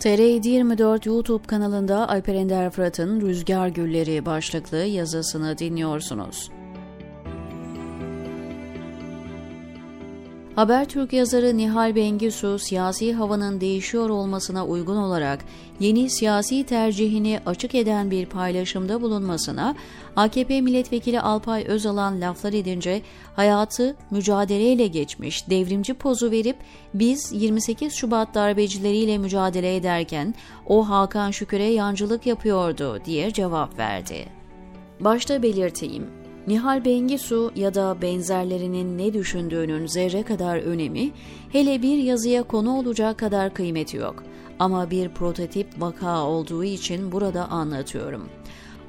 TR24 YouTube kanalında Alper Ender Fırat'ın Rüzgar Gülleri başlıklı yazısını dinliyorsunuz. Habertürk yazarı Nihal Bengisu, siyasi havanın değişiyor olmasına uygun olarak yeni siyasi tercihini açık eden bir paylaşımda bulunmasına, AKP milletvekili Alpay Özalan laflar edince hayatı mücadeleyle geçmiş, devrimci pozu verip biz 28 Şubat darbecileriyle mücadele ederken o Hakan Şükür'e yancılık yapıyordu diye cevap verdi. Başta belirteyim, Nihal Bengisu ya da benzerlerinin ne düşündüğünün zerre kadar önemi, hele bir yazıya konu olacak kadar kıymeti yok. Ama bir prototip vaka olduğu için burada anlatıyorum.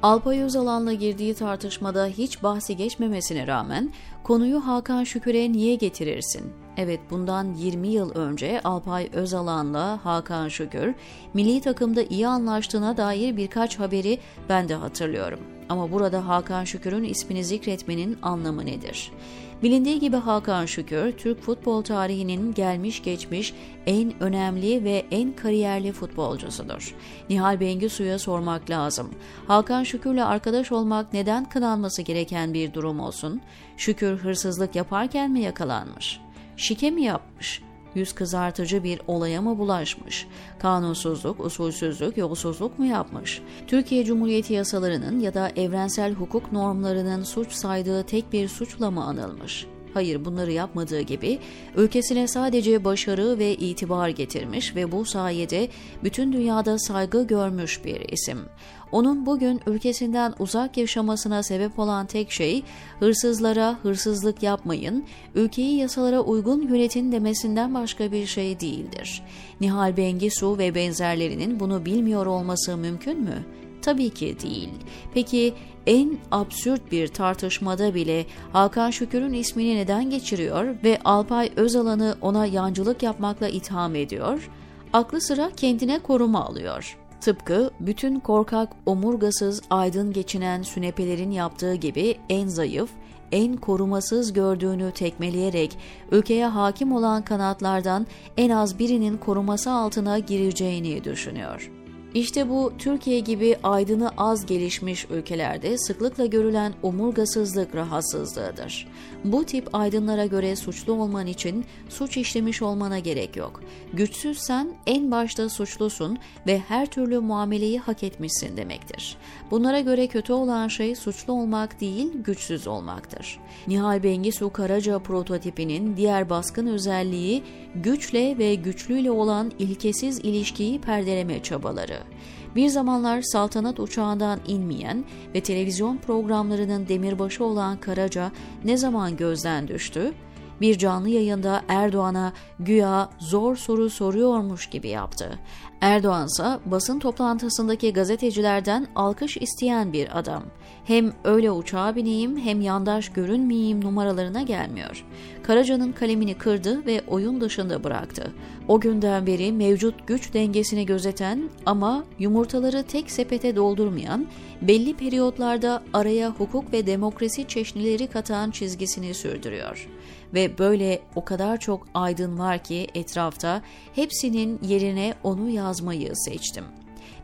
Alpay Özalan'la girdiği tartışmada hiç bahsi geçmemesine rağmen konuyu Hakan Şükür'e niye getirirsin? Evet bundan 20 yıl önce Alpay Özalan'la Hakan Şükür milli takımda iyi anlaştığına dair birkaç haberi ben de hatırlıyorum. Ama burada Hakan Şükür'ün ismini zikretmenin anlamı nedir? Bilindiği gibi Hakan Şükür, Türk futbol tarihinin gelmiş geçmiş en önemli ve en kariyerli futbolcusudur. Nihal Bengisu'ya sormak lazım. Hakan Şükür'le arkadaş olmak neden kınanması gereken bir durum olsun? Şükür hırsızlık yaparken mi yakalanmış? Şike mi yapmış? yüz kızartıcı bir olaya mı bulaşmış? Kanunsuzluk, usulsüzlük, yolsuzluk mu yapmış? Türkiye Cumhuriyeti yasalarının ya da evrensel hukuk normlarının suç saydığı tek bir suçla mı anılmış? Hayır bunları yapmadığı gibi ülkesine sadece başarı ve itibar getirmiş ve bu sayede bütün dünyada saygı görmüş bir isim. Onun bugün ülkesinden uzak yaşamasına sebep olan tek şey hırsızlara hırsızlık yapmayın, ülkeyi yasalara uygun yönetin demesinden başka bir şey değildir. Nihal Bengisu ve benzerlerinin bunu bilmiyor olması mümkün mü? Tabii ki değil. Peki en absürt bir tartışmada bile Hakan Şükür'ün ismini neden geçiriyor ve Alpay Özalan'ı ona yancılık yapmakla itham ediyor? Aklı sıra kendine koruma alıyor. Tıpkı bütün korkak, omurgasız, aydın geçinen sünepelerin yaptığı gibi en zayıf, en korumasız gördüğünü tekmeleyerek ülkeye hakim olan kanatlardan en az birinin koruması altına gireceğini düşünüyor. İşte bu Türkiye gibi aydını az gelişmiş ülkelerde sıklıkla görülen omurgasızlık rahatsızlığıdır. Bu tip aydınlara göre suçlu olman için suç işlemiş olmana gerek yok. Güçsüzsen en başta suçlusun ve her türlü muameleyi hak etmişsin demektir. Bunlara göre kötü olan şey suçlu olmak değil, güçsüz olmaktır. Nihal Bengisu Karaca prototipinin diğer baskın özelliği güçle ve güçlüyle olan ilkesiz ilişkiyi perdeleme çabaları. Bir zamanlar saltanat uçağından inmeyen ve televizyon programlarının demirbaşı olan Karaca ne zaman gözden düştü? Bir canlı yayında Erdoğan'a güya zor soru soruyormuş gibi yaptı. Erdoğan ise basın toplantısındaki gazetecilerden alkış isteyen bir adam. Hem öyle uçağa bineyim hem yandaş görünmeyeyim numaralarına gelmiyor. Karaca'nın kalemini kırdı ve oyun dışında bıraktı. O günden beri mevcut güç dengesini gözeten ama yumurtaları tek sepete doldurmayan, belli periyotlarda araya hukuk ve demokrasi çeşnileri katan çizgisini sürdürüyor. Ve böyle o kadar çok aydın var ki etrafta hepsinin yerine onu yazmayı seçtim.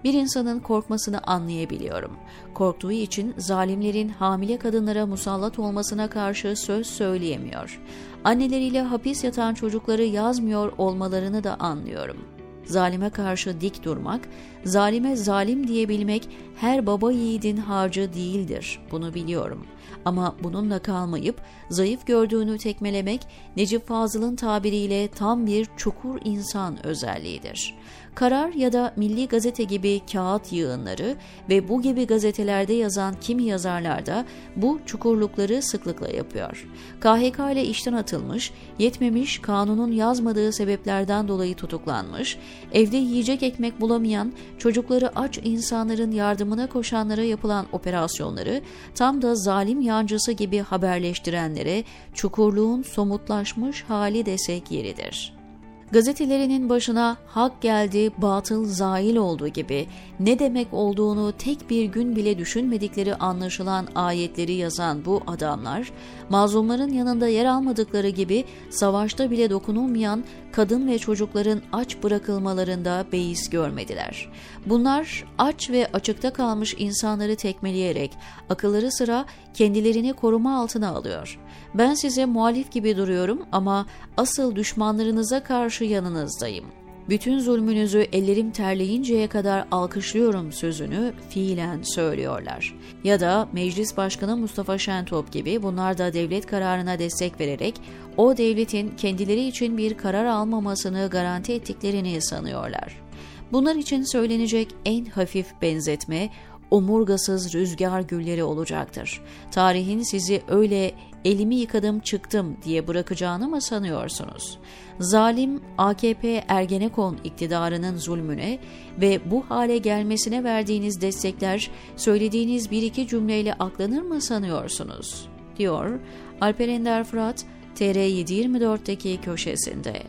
Bir insanın korkmasını anlayabiliyorum. Korktuğu için zalimlerin hamile kadınlara musallat olmasına karşı söz söyleyemiyor. Anneleriyle hapis yatan çocukları yazmıyor olmalarını da anlıyorum. Zalime karşı dik durmak, zalime zalim diyebilmek her baba yiğidin harcı değildir. Bunu biliyorum. Ama bununla kalmayıp zayıf gördüğünü tekmelemek Necip Fazıl'ın tabiriyle tam bir çukur insan özelliğidir. Karar ya da Milli Gazete gibi kağıt yığınları ve bu gibi gazetelerde yazan kimi yazarlar da bu çukurlukları sıklıkla yapıyor. KHK ile işten atılmış, yetmemiş kanunun yazmadığı sebeplerden dolayı tutuklanmış, evde yiyecek ekmek bulamayan, çocukları aç insanların yardımına koşanlara yapılan operasyonları tam da zalim yancısı gibi haberleştirenlere çukurluğun somutlaşmış hali desek yeridir. Gazetelerinin başına hak geldi, batıl zail oldu gibi ne demek olduğunu tek bir gün bile düşünmedikleri anlaşılan ayetleri yazan bu adamlar, mazlumların yanında yer almadıkları gibi savaşta bile dokunulmayan kadın ve çocukların aç bırakılmalarında beis görmediler. Bunlar aç ve açıkta kalmış insanları tekmeleyerek akılları sıra kendilerini koruma altına alıyor. Ben size muhalif gibi duruyorum ama asıl düşmanlarınıza karşı yanınızdayım. Bütün zulmünüzü ellerim terleyinceye kadar alkışlıyorum sözünü fiilen söylüyorlar. Ya da Meclis Başkanı Mustafa Şentop gibi bunlar da devlet kararına destek vererek o devletin kendileri için bir karar almamasını garanti ettiklerini sanıyorlar. Bunlar için söylenecek en hafif benzetme omurgasız rüzgar gülleri olacaktır. Tarihin sizi öyle elimi yıkadım çıktım diye bırakacağını mı sanıyorsunuz? Zalim AKP Ergenekon iktidarının zulmüne ve bu hale gelmesine verdiğiniz destekler söylediğiniz bir iki cümleyle aklanır mı sanıyorsunuz? diyor Alper Ender Fırat TR724'deki köşesinde.